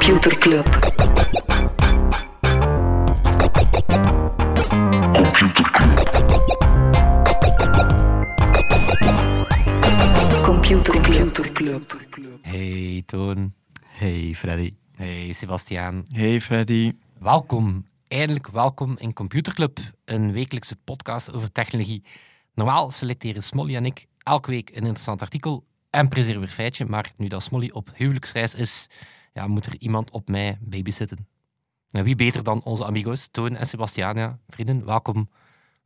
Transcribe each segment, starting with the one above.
Computer Club. Computer Club. Hey Toon. Hey Freddy. Hey Sebastiaan. Hey Freddy. Welkom, eindelijk welkom in Computerclub, een wekelijkse podcast over technologie. Normaal selecteren Smolly en ik elke week een interessant artikel en presenteren weer feitje, maar nu dat Smolly op huwelijksreis is, ja, moet er iemand op mij babysitten. Nou, wie beter dan onze amigo's, Toon en Sebastiaan, ja, vrienden, welkom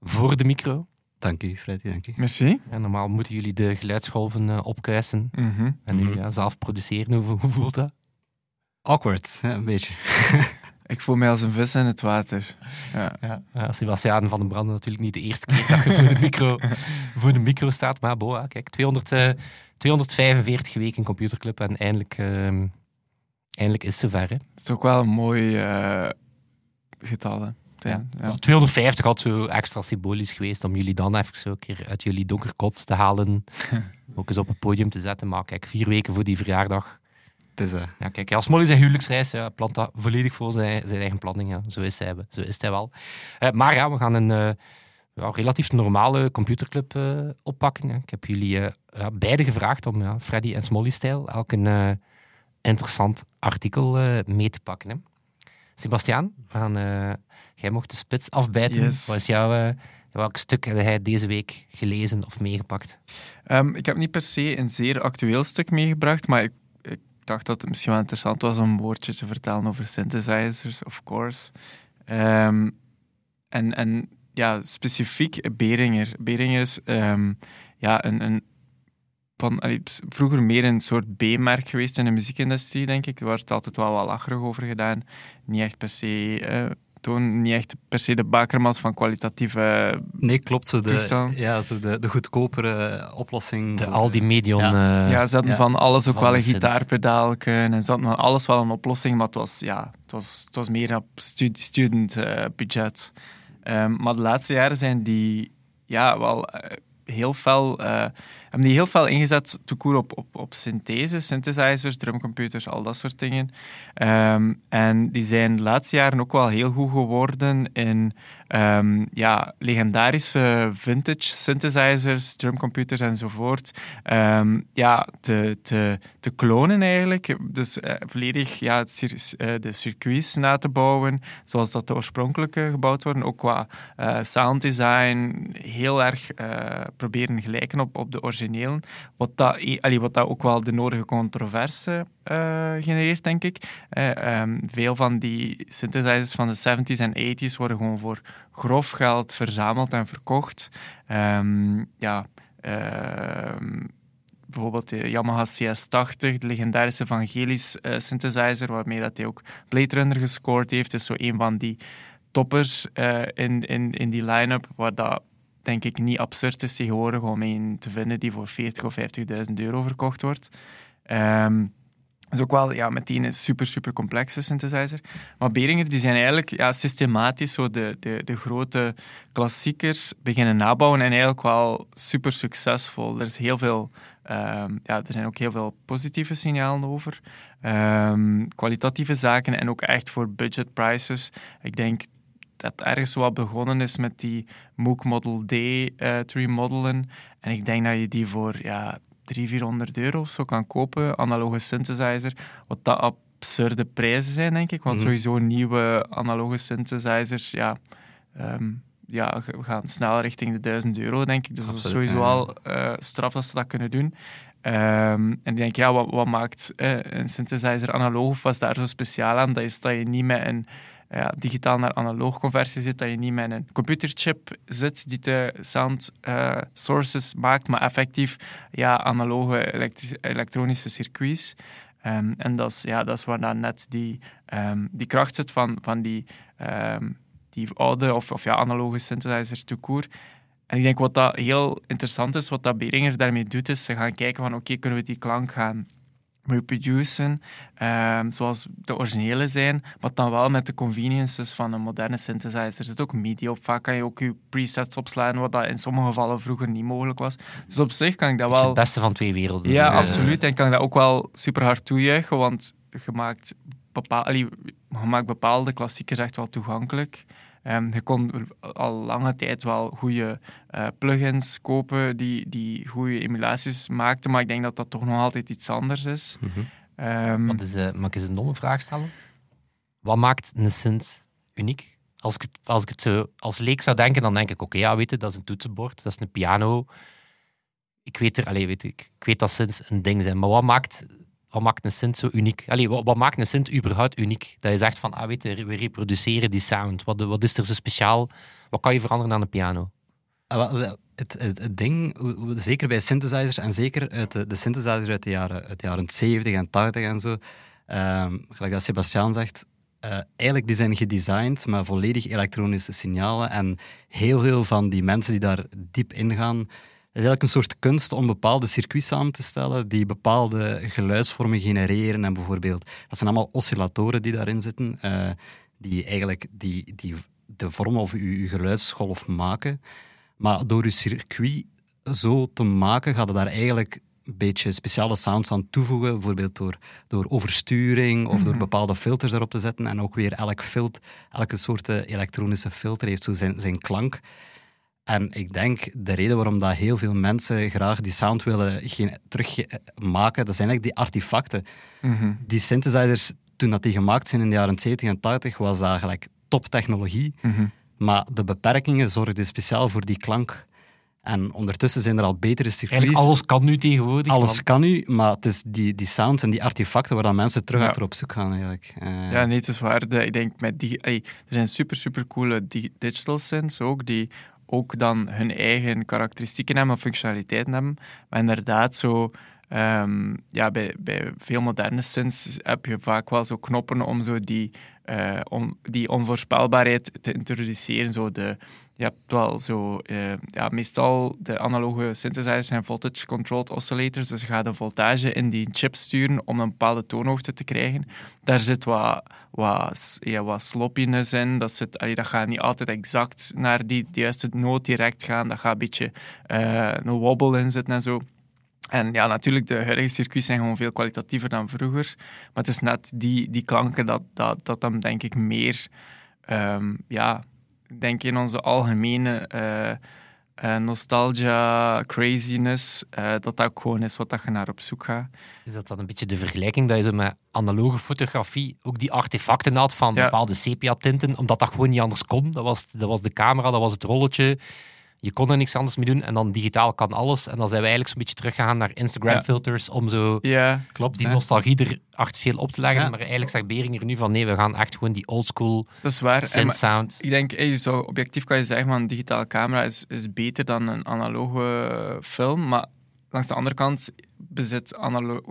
voor de micro. Dank u Freddy, dank u. Merci. Ja, normaal moeten jullie de geluidsgolven eh, opkuisen Mhm. en nu Mhm. ja, zelf produceren. Hoe, hoe voelt dat? Awkward, een beetje. Ik voel mij als een vis in het water. Ja. Ja, Sebastiaan van den Branden natuurlijk niet de eerste keer dat je voor de micro, voor de micro staat. Maar boa, kijk, 200, eh, 245 weken in Computerclub en eindelijk, ehm, eindelijk is het zover. Hè. Het is ook wel een mooi eh, getal. Hè. Ja. Ja. 250 had zo extra symbolisch geweest om jullie dan even zo een keer uit jullie donkerkot te halen. ook eens op het podium te zetten. Maar kijk, vier weken voor die verjaardag. Het is, eh, Ja, kijk, als Molly zijn huwelijksreis ja, plant dat volledig voor zijn, zijn eigen planning. Ja. Zo, is hij, zo is hij wel. Eh, maar ja, we gaan een eh, ja, relatief normale computerclub oppakken. Ik heb jullie ja, beide gevraagd om ja, Freddy en Smolly-stijl elk een interessant artikel eh, mee te pakken. Hè. Sebastiaan, gaan, eh, jij mocht de spits afbijten. Yes. Wat is jouw, eh, welk stuk heb jij deze week gelezen of meegepakt? Ehm, ik heb niet per se een zeer actueel stuk meegebracht, maar ik, ik dacht dat het misschien wel interessant was om een woordje te vertellen over synthesizers, of course. Ehm, en, en ja, specifiek Beringer. Beringer is ehm, ja, een, een van, allee, vroeger meer een soort B-merk geweest in de muziekindustrie, denk ik. Er wordt altijd wel wat lacherig over gedaan. Niet echt per se... eh, toon niet echt per se de bakermat van kwalitatieve nee, klopt. Zo de, ja, zo de, de goedkopere oplossing. De voor, Aldi eh, Medion. ja. eh, Ja, ze hadden ja. van alles ook Van wel een synth. gitaarpedaalken en ze hadden van alles wel een oplossing, maar het was, ja, het was, het was meer op stu student eh, budget. Ehm, maar de laatste jaren zijn die ja, wel eh, heel fel, eh, hebben die heel fel ingezet toekoer op, op, op synthese, synthesizers, drumcomputers, al dat soort dingen. Ehm, en die zijn de laatste jaren ook wel heel goed geworden in ehm, ja, legendarische vintage synthesizers, drumcomputers enzovoort. ehm, ja, te, te, te klonen eigenlijk. Dus eh, volledig ja, eh, de circuits na te bouwen, zoals dat de oorspronkelijke gebouwd worden. Ook qua eh sounddesign heel erg proberen gelijken op, op de Wat dat, wat ook wel de nodige controverse eh, genereert, denk ik. Eh, ehm, veel van die synthesizers van de 70s en 80s worden gewoon voor grof geld verzameld en verkocht. Ehm, ja, ehm, bijvoorbeeld de Yamaha CS80, de legendarische Vangelis eh, synthesizer, waarmee dat hij ook Blade Runner gescoord heeft, is zo een van die toppers eh, in, in, in die line-up, waar dat denk ik niet absurd is tegenwoordig om een te vinden die voor 40 of 50.000 euro verkocht wordt. Ehm is ook wel ja, meteen een super, super complexe synthesizer. Maar Behringer die zijn eigenlijk ja, systematisch zo de, de, de grote klassiekers beginnen nabouwen en eigenlijk wel super succesvol. Er is heel veel, ehm, ja, er zijn ook heel veel positieve signalen over. Ehm, kwalitatieve zaken en ook echt voor budget prices. Ik denk dat ergens wat begonnen is met die Moog Model D eh, te remodelen. En ik denk dat je die voor ja, 300, 400 euro of zo kan kopen, analoge synthesizer. Wat dat absurde prijzen zijn, denk ik. Want Mhm. sowieso nieuwe analoge synthesizers, ja, ehm, ja, we gaan snel richting de 1000 euro, denk ik. Dus dat is sowieso al eh, straf dat ze dat kunnen doen. Ehm, en ik denk, ja, wat, wat maakt eh, een synthesizer analoog of was daar zo speciaal aan? Dat is dat je niet met een ja, digitaal naar analoog conversie zit, dat je niet met een computerchip zit die de sound eh, sources maakt, maar effectief ja, analoge elektronische circuits. Ehm, en dat is, ja, dat is waar dan net die, ehm, die kracht zit van, van die, ehm, die oude of, of ja, analoge synthesizers tout court. En ik denk wat dat heel interessant is, wat dat Behringer daarmee doet, is ze gaan kijken van oké, kunnen we die klank gaan reproducen, ehm, zoals de originele zijn, maar dan wel met de conveniences van een moderne synthesizer. Er zit ook MIDI op, vaak kan je ook je presets opslaan, wat dat in sommige gevallen vroeger niet mogelijk was. Dus op zich kan ik dat wel... Het beste van twee werelden. Ja, Eh, absoluut. En kan ik dat ook wel super hard toejuichen, want je maakt bepaal, allee, je maakt bepaalde klassiekers echt wel toegankelijk. Ehm, je kon al lange tijd wel goede eh, plugins kopen die, die goede emulaties maakten, maar ik denk dat dat toch nog altijd iets anders is. Wat is, eh, mag ik eens een domme vraag stellen? Wat maakt een synth uniek? Als ik, het, als ik het zo als leek zou denken, dan denk ik, oké, ja, weet je, dat is een toetsenbord, dat is een piano. Ik weet er, allee, weet ik, ik weet dat synths een ding zijn, maar wat maakt, wat maakt een synth zo uniek? Allee, wat, maakt een synth überhaupt uniek? Dat je zegt van, ah, weet je, we reproduceren die sound. Wat, wat is er zo speciaal? Wat kan je veranderen aan een piano? Ah, Het, het, het ding, zeker bij synthesizers en zeker uit de, de synthesizers uit de jaren, uit de jaren 70 en 80 en zo, ehm, gelijk dat Sebastiaan zegt, eh, eigenlijk die zijn gedesigned met volledig elektronische signalen en heel veel van die mensen die daar diep in gaan, is eigenlijk een soort kunst om bepaalde circuits samen te stellen die bepaalde geluidsvormen genereren. En bijvoorbeeld, dat zijn allemaal oscillatoren die daarin zitten, eh, die eigenlijk die, die de vorm of uw, uw geluidsgolf maken. Maar door je circuit zo te maken, gaat het daar eigenlijk een beetje speciale sounds aan toevoegen. Bijvoorbeeld door, door oversturing of door bepaalde filters erop te zetten. En ook weer elk filter, elke soort eh, elektronische filter heeft zo zijn, zijn klank. En ik denk de reden waarom dat heel veel mensen graag die sound willen terugmaken, dat zijn eigenlijk die artefacten. mhm. Die synthesizers, toen dat die gemaakt zijn in de jaren 70 en 80, was dat eigenlijk toptechnologie. Mhm. Maar de beperkingen zorgden speciaal voor die klank. En ondertussen zijn er al betere circuits. Eigenlijk alles kan nu tegenwoordig. Alles want- kan nu, maar het is die, die sounds en die artefacten waar dan mensen terug Ja. achter op zoek gaan. Eigenlijk. Eh, Ja, nee, het is waar. De- ik denk met die, ey, er zijn super, super coole di- digital synths ook, die ook dan hun eigen karakteristieken hebben of functionaliteiten hebben. Maar inderdaad, zo, ehm, ja, bij, bij veel moderne synths heb je vaak wel zo knoppen om zo die, on- die onvoorspelbaarheid te introduceren. Zo de, je hebt wel zo, eh, ja, meestal de analoge synthesizers zijn voltage controlled oscillators, dus je gaat een voltage in die chip sturen om een bepaalde toonhoogte te krijgen. Daar zit wat, wat, ja, wat sloppiness in. Dat, zit, allee, dat gaat niet altijd exact naar die, de juiste noot direct gaan. Dat gaat een beetje eh, een wobble in zitten en zo. En ja, natuurlijk, de huidige circuits zijn gewoon veel kwalitatiever dan vroeger. Maar het is net die, die klanken dat, dat, dat dan denk ik meer, ehm, ja, denk in onze algemene eh, nostalgia, craziness, eh, dat dat ook gewoon is wat dat je naar op zoek gaat. Is dat dan een beetje de vergelijking dat je zo met analoge fotografie ook die artefacten had van Ja. bepaalde sepia-tinten, omdat dat gewoon niet anders kon? Dat was, dat was de camera, dat was het rolletje. Je kon er niks anders mee doen en dan digitaal kan alles. En dan zijn we eigenlijk zo'n beetje teruggegaan naar Instagram-filters om zo Ja, klopt. die hè. nostalgie er artificieel op te leggen. Ja. Maar eigenlijk zegt Beringer nu van nee, we gaan echt gewoon die oldschool dat is waar. En maar- sound. Ik denk, hey, zo objectief kan je zeggen, van een digitale camera is, is beter dan een analoge film. Maar langs de andere kant bezit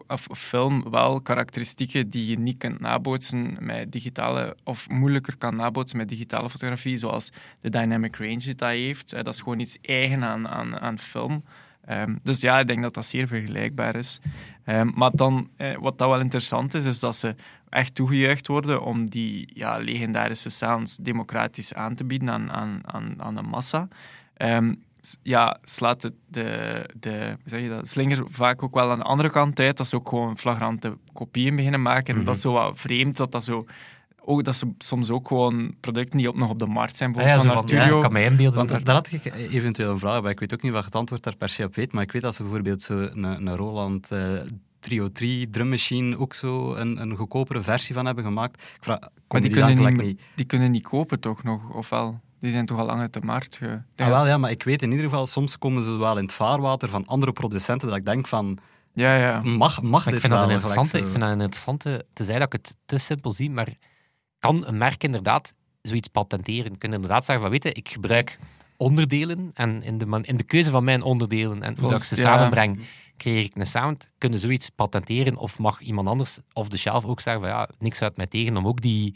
of film wel karakteristieken die je niet kunt nabootsen met digitale, of moeilijker kan nabootsen met digitale fotografie, zoals de dynamic range die dat heeft. Eh, Dat is gewoon iets eigen aan, aan, aan film. Ehm, dus ja, ik denk dat dat zeer vergelijkbaar is. Ehm, maar dan, eh, wat dat wel interessant is, is dat ze echt toegejuicht worden om die ja, legendarische sounds democratisch aan te bieden aan, aan, aan, aan de massa. Ehm, ja, slaat de, de, de zeg je dat, slinger vaak ook wel aan de andere kant uit, dat ze ook gewoon flagrante kopieën beginnen maken. En dat is zo wat vreemd, dat dat zo... Ook dat ze soms ook gewoon producten die op, nog op de markt zijn, Ah ja, bijvoorbeeld van van, ja, kan mij inbeelden. Want daar- daar had ik eventueel een vraag bij. Ik weet ook niet je het antwoord daar per se op weet, maar ik weet dat ze bijvoorbeeld zo een, een Roland eh, Trio 3 drummachine ook zo een, een goedkopere versie van hebben gemaakt. Ik vraag, Maar die kunnen, niet, die kunnen niet kopen toch nog, of wel? Die zijn toch al lang uit de markt ge... Ah, wel, ja, maar ik weet in ieder geval, soms komen ze wel in het vaarwater van andere producenten dat ik denk van, Ja, ja. mag, mag dit ik vind, dat wel? een Gelijk interessante, ik vind dat een interessante, tenzij dat ik het te simpel zie, maar kan een merk inderdaad zoiets patenteren? Kunnen inderdaad zeggen van, weet je, ik gebruik onderdelen en in de, man- in de keuze van mijn onderdelen en hoe dat ik ze ja. samenbreng, creëer ik een sound. Kunnen zoiets patenteren of mag iemand anders of de shelf ook zeggen van, ja, niks uit mij tegen om ook die,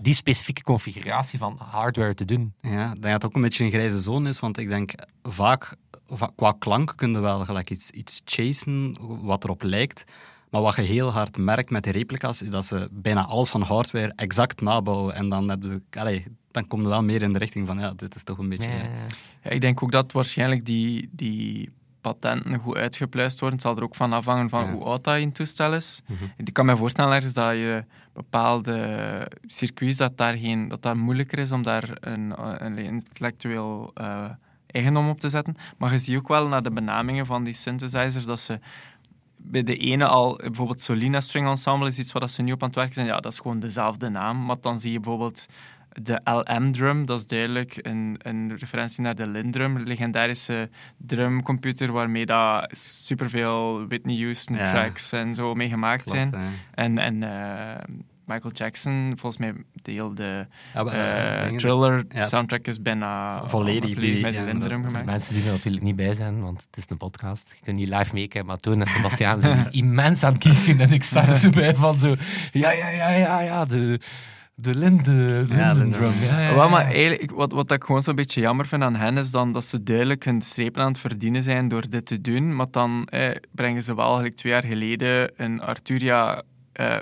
die specifieke configuratie van hardware te doen? Ja, dat het ook een beetje een grijze zone is, want ik denk vaak, va- qua klank kun je wel gelijk iets, iets chasen wat erop lijkt. Maar wat je heel hard merkt met de replica's, is dat ze bijna alles van hardware exact nabouwen. En dan, heb je, dan kom je wel meer in de richting van, ja, dit is toch een beetje... Ja, Ja, ik denk ook dat waarschijnlijk die, die patenten goed uitgepluist worden. Het zal er ook van afhangen van Ja. hoe oud dat je een toestel is. Mhm. Ik kan me voorstellen ergens dat je bepaalde circuits, dat daar, geen, dat daar moeilijker is om daar een, een intellectueel eh, eigendom op te zetten. Maar je ziet ook wel naar de benamingen van die synthesizers dat ze bij de ene al, bijvoorbeeld Solina String Ensemble is iets waar ze nu op aan het werken zijn. Ja, dat is gewoon dezelfde naam. Maar dan zie je bijvoorbeeld de LM-drum, dat is duidelijk een, een referentie naar de Lindrum, een legendarische drumcomputer waarmee daar superveel Whitney Houston Ja. tracks en zo mee gemaakt Klopt, zijn. hè. En, en eh, Michael Jackson, volgens mij deel de Ja, maar, eh, eh, Thriller Ja. soundtrack is bijna Volledig die- met de ja, Lindrum gemaakt. Mensen die er natuurlijk niet bij zijn, want het is een podcast. Je kunt niet live meekijken, maar Toon en Sebastiaan zijn immens aan het kijken. En ik sta er zo bij van zo... Ja, ja, ja, ja, ja, de... De Linde, Ja, Lindendrum. Lindendrum. Ja, ja, maar eigenlijk, wat, wat ik gewoon zo'n beetje jammer vind aan hen, is dan dat ze duidelijk hun strepen aan het verdienen zijn door dit te doen. Maar dan eh, brengen ze wel eigenlijk twee jaar geleden een Arturia... eh,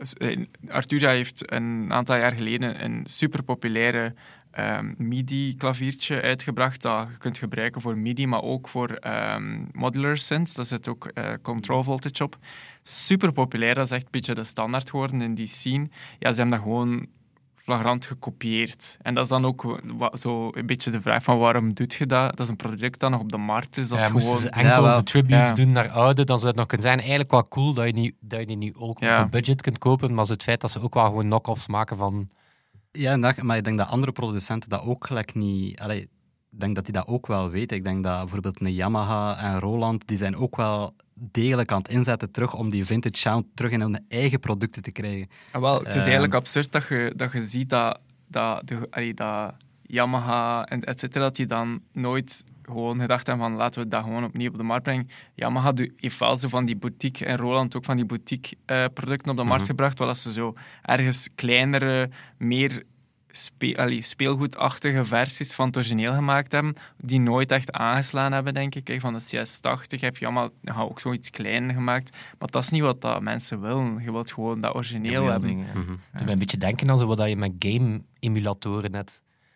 Arturia heeft een aantal jaar geleden een superpopulaire ehm, MIDI-klaviertje uitgebracht dat je kunt gebruiken voor MIDI, maar ook voor ehm, modular synths. Daar zit ook eh, control voltage op. Super populair, dat is echt een beetje de standaard geworden in die scene. Ja, ze hebben dat gewoon flagrant gekopieerd. En dat is dan ook zo een beetje de vraag van waarom doet je dat? Dat is een product dat nog op de markt is. Dat ja, is moesten gewoon... ze enkel Ja, wel. de tributes Ja. doen naar oude, dan zou het nog kunnen zijn. Eigenlijk wel cool dat je, niet, dat je die nu ook Ja. op budget kunt kopen, maar het feit dat ze ook wel gewoon knock-offs maken van... Ja, maar ik denk dat andere producenten dat ook gelijk niet... Allee, denk dat die dat ook wel weten. Ik denk dat bijvoorbeeld een Yamaha en Roland, die zijn ook wel degelijk aan het inzetten terug om die vintage sound terug in hun eigen producten te krijgen. Ah, wel, het is Ehm. eigenlijk absurd dat je, dat je ziet dat, dat, de, allee, dat Yamaha en et cetera, dat die dan nooit gewoon gedacht hebben van laten we dat gewoon opnieuw op de markt brengen. Yamaha heeft wel zo van die boutique en Roland ook van die boutique eh, producten op de markt Mhm. gebracht, waar dat ze zo ergens kleinere, meer spe, allee, speelgoedachtige versies van het origineel gemaakt hebben, die nooit echt aangeslaan hebben, denk ik. Kijk, Van de CS80 heb je allemaal ja, ook zoiets kleiner gemaakt, maar dat is niet wat dat mensen willen. Je wilt gewoon dat origineel Ja, hebben. dingen, ja. Mhm. Het doet mij een beetje denken aan zo wat je met game-emulatoren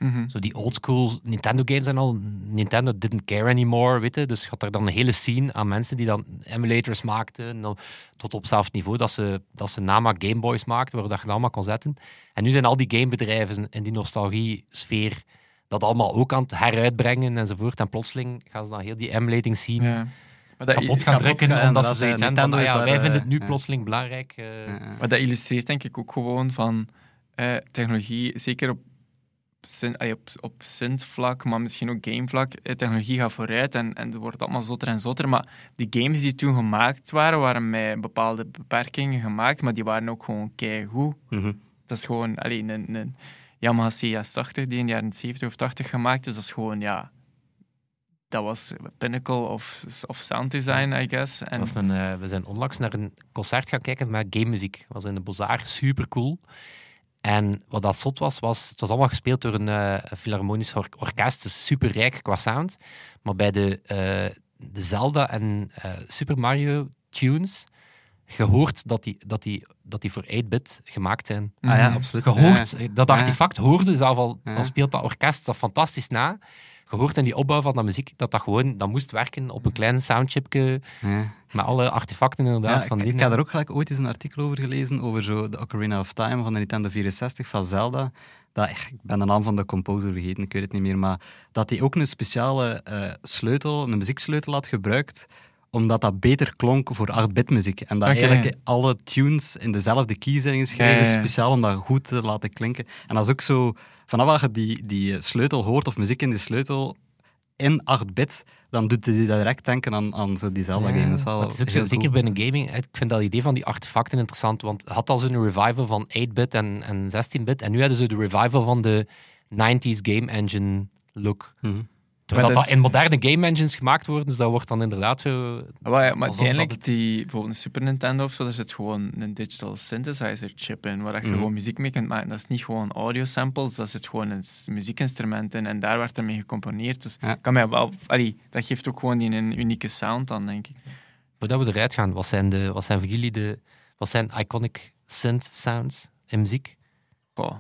Mhm. Zo die oldschool Nintendo games en al. Nintendo didn't care anymore, weet je. Dus had er dan een hele scene aan mensen die dan emulators maakten. en dan tot op zelfs niveau dat ze, dat ze nama Gameboys maakten, waar dat je dat allemaal kon zetten. En nu zijn al die gamebedrijven in die nostalgie-sfeer dat allemaal ook aan het heruitbrengen enzovoort. En plotseling gaan ze dan heel die emulating scene Ja. Maar dat, kapot gaan drukken, gaan, omdat ze zoiets ja. hebben van, ah ja, wij eh, vinden het nu ja. plotseling belangrijk. eh, Ja. maar dat illustreert denk ik ook gewoon van eh, technologie, zeker op, op, op synth-vlak, maar misschien ook gamevlak. Eh, technologie gaat vooruit en, en het wordt allemaal zotter en zotter. Maar die games die toen gemaakt waren, waren met bepaalde beperkingen gemaakt, maar die waren ook gewoon keigoed. Mhm. Dat is gewoon alleen een, een Yamaha CS80 die in de jaren 70 of 80 gemaakt is. Dat is gewoon, ja... Dat was pinnacle of, of sound design, I guess. En, een, eh, we zijn onlangs naar een concert gaan kijken met game muziek. Dat was in de Bozar, super cool. En wat dat zot was, was het was allemaal gespeeld door een eh, filharmonisch or- orkest, dus super rijk qua sound. Maar bij de, eh, de Zelda en eh, Super Mario tunes, je hoort dat die, dat die, dat die voor 8-bit gemaakt zijn. Ah ja, absoluut. Eh, dat artefact hoorde zelf al, al speelt dat orkest dat fantastisch na. Je hoort in die opbouw van dat muziek dat dat gewoon dat moest werken op een klein soundchipje Ja. met alle artefacten inderdaad Ja, van ik, die. ik heb daar ook gelijk ooit eens een artikel over gelezen, over zo de Ocarina of Time van de Nintendo 64 van Zelda. Dat, ik ben de naam van de composer vergeten, ik weet het niet meer, maar dat hij ook een speciale eh, sleutel, een muzieksleutel had gebruikt, omdat dat beter klonk voor 8-bit muziek. En dat eigenlijk alle tunes in dezelfde key zijn geschreven, Ja, ja, ja. speciaal om dat goed te laten klinken. En dat is ook zo, vanaf dat je die, die sleutel hoort, of muziek in die sleutel, in 8-bit, dan doet hij direct denken aan, aan zo die Zelda-game. Ja, Dat is ook zo, zeker een gaming. Ik vind dat idee van die artefacten interessant, want het had al zo'n revival van 8-bit en, en 16-bit. En nu hadden ze de revival van de 90s game engine look. Mhm. Terwijl dat dat, is- in moderne game engines gemaakt wordt, dus dat wordt dan inderdaad zo. Maar, ja, maar Alsof uiteindelijk, die, bijvoorbeeld een Super Nintendo of zo, daar zit gewoon een digital synthesizer chip in, waar je Mhm. gewoon muziek mee kunt maken. Dat is niet gewoon audio samples, dat zit gewoon een muziekinstrument in en daar werd er mee gecomponeerd. Dus Ja. kan mij wel, allee, dat geeft ook gewoon die een unieke sound dan, denk ik. Voordat we eruit gaan, wat zijn, de, wat zijn voor jullie de wat zijn iconic synth sounds in muziek? Goh.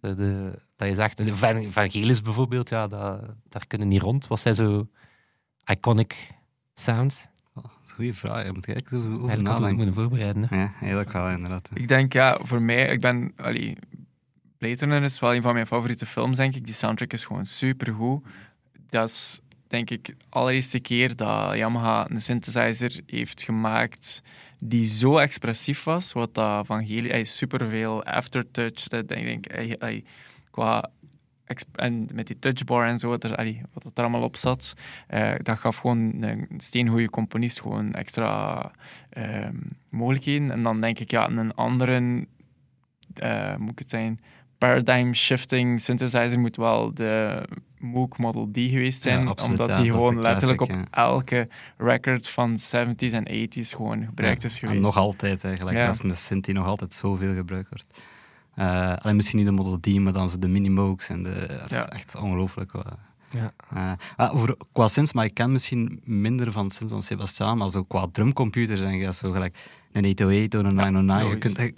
De, de- dat je zegt, de Van- Vangelis bijvoorbeeld, ja, dat, daar kunnen niet rond. Wat zijn zo iconic sounds? Oh, dat is een goede vraag. Je moet eigenlijk zo over nadenken. moeten voorbereiden. Hè? Ja, eigenlijk wel, inderdaad. Ik denk, ja, voor mij, ik ben... Allee, Blade Runner is wel een van mijn favoriete films, denk ik. Die soundtrack is gewoon supergoed. Dat is, denk ik, de allereerste keer dat Yamaha een synthesizer heeft gemaakt die zo expressief was, wat dat van Heli... Hij superveel aftertouch, dat, ik denk, hij- hij- qua... En met die touchbar en zo, wat er, allee, wat er allemaal op zat, eh, dat gaf gewoon een steengoede componist gewoon extra ehm, mogelijkheden. En dan denk ik, ja, een andere, eh, moet ik het zijn, paradigm shifting synthesizer moet wel de Moog Model D geweest zijn, Ja, absoluut, omdat ja, die gewoon letterlijk classic, op elke record van 70s en 80s gewoon gebruikt is geweest. En nog altijd eigenlijk. Dat is een synth die nog altijd zoveel gebruikt wordt. Eh, alleen misschien niet de Model D, maar dan zo de Minimokes. En de, dat is Ja. echt ongelooflijk. wat- Ja. Eh, over, qua synths, maar ik ken misschien minder van synths dan Sebastian, maar zo qua drumcomputers en je zo gelijk een 808 of een 909. je kunt, dat is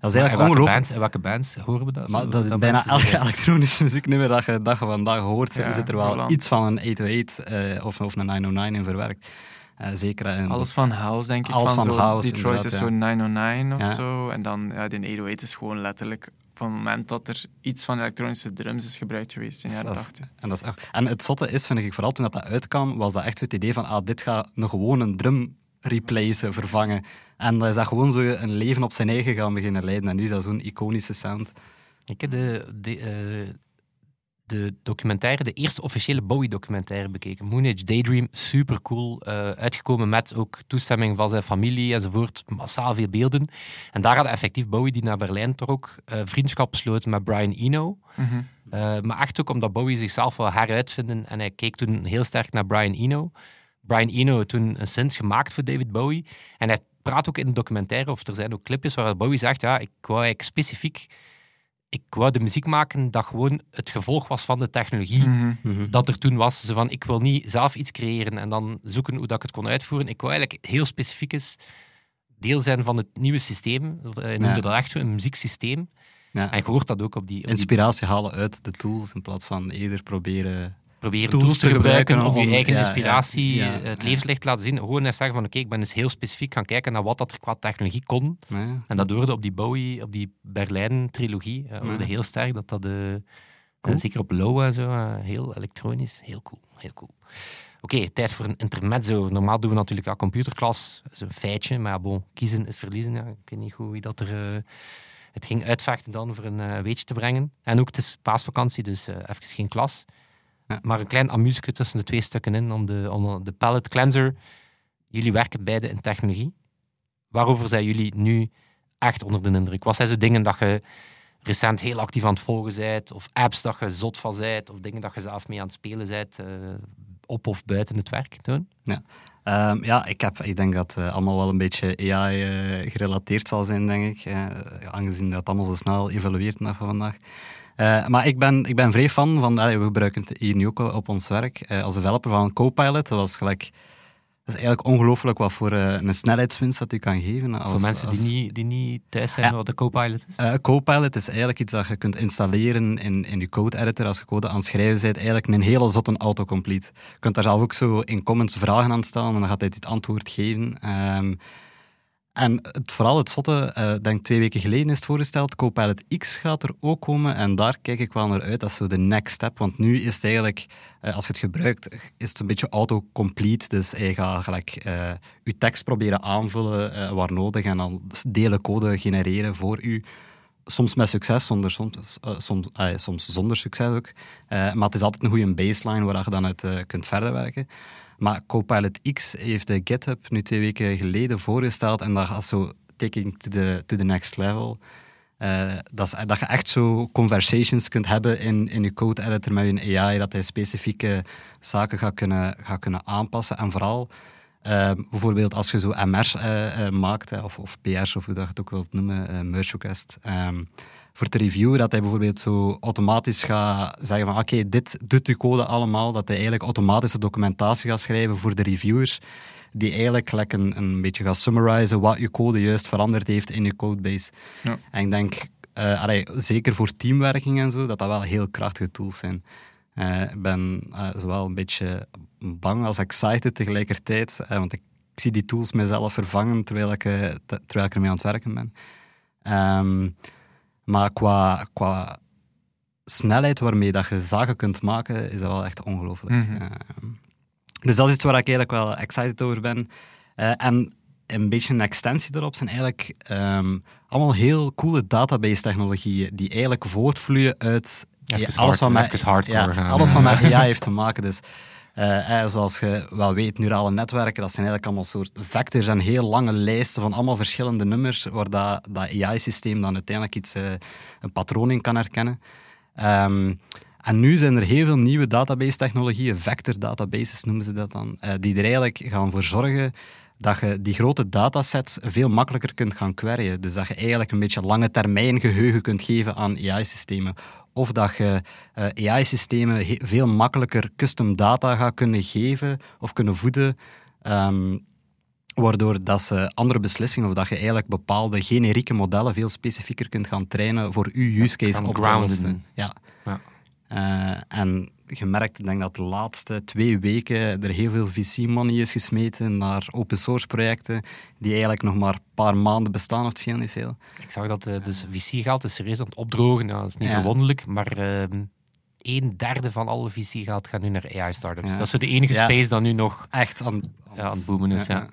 eigenlijk in welke ongelooflijk. bands, in welke bands horen we dat? Maar dat bijna elke elektronische muzieknummer dat je, dat je vandaag hoort, Ja, zit er wel Roland. iets van een 808 eh, of, of een 909 in verwerkt. Eh, zeker in Alles van house, denk ik. Alles van, van zo, house, Detroit is inderdaad, zo 909 of Ja. zo. En dan, ja, die 808 is gewoon letterlijk van het moment dat er iets van elektronische drums is gebruikt geweest in de jaren Dat is- 80. En, dat is echt, en het zotte is, vind ik, vooral toen dat, dat uitkwam, was dat echt zo het idee van, ah, dit gaat een gewone drum replacen, vervangen. En dat is dat gewoon zo een leven op zijn eigen gaan beginnen leiden. En nu is dat zo'n iconische sound. Ik heb de, de, eh, de documentaire, de eerste officiële Bowie-documentaire bekeken. Moon Age Daydream, super cool. uitgekomen met ook toestemming van zijn familie enzovoort. Massaal veel beelden. En daar had effectief Bowie, die naar Berlijn trok, eh, vriendschap sloten met Brian Eno. Mhm. Eh, maar echt ook omdat Bowie zichzelf wil heruitvinden. En hij keek toen heel sterk naar Brian Eno. Brian Eno toen een synth gemaakt voor David Bowie. En hij praat ook in de documentaire, of er zijn ook clipjes waar Bowie zegt, ja, ik wou eigenlijk specifiek... Ik wou de muziek maken dat gewoon het gevolg was van de technologie Mhm. dat er toen was. Zo van, ik wil niet zelf iets creëren en dan zoeken hoe dat ik het kon uitvoeren. Ik wou eigenlijk heel specifiek eens deel zijn van het nieuwe systeem. Hij noemde Ja. dat echt zo, een muzieksysteem. Ja. En je hoort dat ook op die... Op die Inspiratie halen uit de tools, in plaats van eerder proberen... proberen tools tools, te gebruiken, gebruiken om je eigen ja, inspiratie, ja, ja, eh, het levenslicht te laten zien. Gewoon eens zeggen van oké, ik ben eens heel specifiek gaan kijken naar wat dat er qua technologie kon. En dat hoorde op die Bowie, op die Berlijn-trilogie, eh, hoorde heel sterk dat dat... Cool. eh, zeker op Low en zo, heel elektronisch. Heel cool, heel cool. Oké, tijd voor een intermezzo. Normaal doen we natuurlijk ja, computerklas, dat is een feitje, maar ja, bon, kiezen is verliezen. Ik weet niet goed wie dat er... het ging uitvechten dan voor een weetje te brengen. En ook, het is paasvakantie, dus even geen klas. Ja. Maar een klein amuseke tussen de twee stukken in, om de, om de palette cleanser. Jullie werken beide in technologie. Waarover zijn jullie nu echt onder de indruk? Wat zijn zo dingen dat je recent heel actief aan het volgen bent, of apps dat je zot van bent, of dingen dat je zelf mee aan het spelen bent, eh, op of buiten het werk doen? Ehm, ja, ik, heb, ik denk dat het allemaal wel een beetje AI eh, gerelateerd zal zijn, denk ik. eh, aangezien dat allemaal zo snel evolueert vandaag. Eh, maar ik ben, ik ben vrij fan van, allee, we gebruiken het hier nu ook op ons werk, eh, als developer van Copilot. Dat was gelijk, dat is eigenlijk ongelooflijk wat voor eh, een snelheidswinst dat u kan geven. Als, Voor mensen als- die, niet, die niet thuis zijn Ja. wat de Copilot is. Copilot is eigenlijk iets dat je kunt installeren in, in je code editor als je code aan het schrijven bent. Eigenlijk een hele zotte autocomplete. Je kunt daar zelf ook zo in comments vragen aan stellen en dan gaat hij het antwoord geven. Ehm, en het, vooral het zotte, eh denk twee weken geleden is het voorgesteld, Copilot X gaat er ook komen en daar kijk ik wel naar uit. Dat is zo de next step, want nu is het eigenlijk, eh, als je het gebruikt, is het een beetje autocomplete. Dus hij gaat gelijk eh, je tekst proberen aanvullen eh, waar nodig en dan delen code genereren voor u. Soms met succes, soms, eh, soms, eh, zonder succes ook. Eh, maar het is altijd een goede baseline waar je dan uit eh, kunt verder werken. Maar Copilot X heeft de GitHub nu twee weken geleden voorgesteld en dat gaat zo taking to the, to the next level. Eh, dat, dat je echt zo conversations kunt hebben in, in je code editor met je AI, dat hij specifieke zaken gaat kunnen, gaat kunnen aanpassen. En vooral, eh, bijvoorbeeld als je zo MR's eh, eh, maakt, of, of PR's, of hoe dat je het ook wilt noemen, merge request, ehm, voor te reviewen, dat hij bijvoorbeeld zo automatisch gaat zeggen van oké, dit doet de code allemaal, dat hij eigenlijk automatische documentatie gaat schrijven voor de reviewers, die eigenlijk gelijk een, een beetje gaat summarizen wat je code juist veranderd heeft in je codebase. Ja. En ik denk, allee, zeker voor teamwerking en zo, dat dat wel heel krachtige tools zijn. Eh, ik ben eh, zowel een beetje bang als excited tegelijkertijd, want ik, ik zie die tools mezelf vervangen terwijl ik, te- terwijl ik ermee aan het werken ben. Ehm, maar qua, qua snelheid waarmee dat je zaken kunt maken, is dat wel echt ongelooflijk. Mhm. Ehm, dus dat is iets waar ik eigenlijk wel excited over ben. Eh, en een beetje een extensie erop zijn eigenlijk ehm, allemaal heel coole database-technologieën die eigenlijk voortvloeien uit ja, alles wat met, hardcore ja, alles wat met AI heeft te maken. Dus, eh, eh, zoals je wel weet, neurale netwerken, dat zijn eigenlijk allemaal soort vectors en heel lange lijsten van allemaal verschillende nummers, waar dat, dat AI-systeem dan uiteindelijk iets, eh, een patroon in kan herkennen. Ehm, en nu zijn er heel veel nieuwe database-technologieën, vector databases noemen ze dat dan, die er eigenlijk gaan voor zorgen dat je die grote datasets veel makkelijker kunt gaan queryen. Dus dat je eigenlijk een beetje lange termijn geheugen kunt geven aan AI-systemen. Of dat je eh, AI-systemen veel makkelijker custom data gaat kunnen geven of kunnen voeden. ehm, waardoor dat ze andere beslissingen, of dat je eigenlijk bepaalde generieke modellen veel specifieker kunt gaan trainen voor uw use case op te lossen. Ja. Eh, en je merkt, ik denk dat de laatste twee weken er heel veel VC-money is gesmeten naar open source projecten die eigenlijk nog maar een paar maanden bestaan, of het niet veel. Ik zag dat eh, dus VC-geld is serieus aan het opdrogen. Ja, dat is niet Ja. verwonderlijk, maar ehm een derde van alle VC-geld gaat nu naar AI-startups. Ja. Dat is de enige Ja. space dat nu nog... Echt aan, aan het boomen is, ja.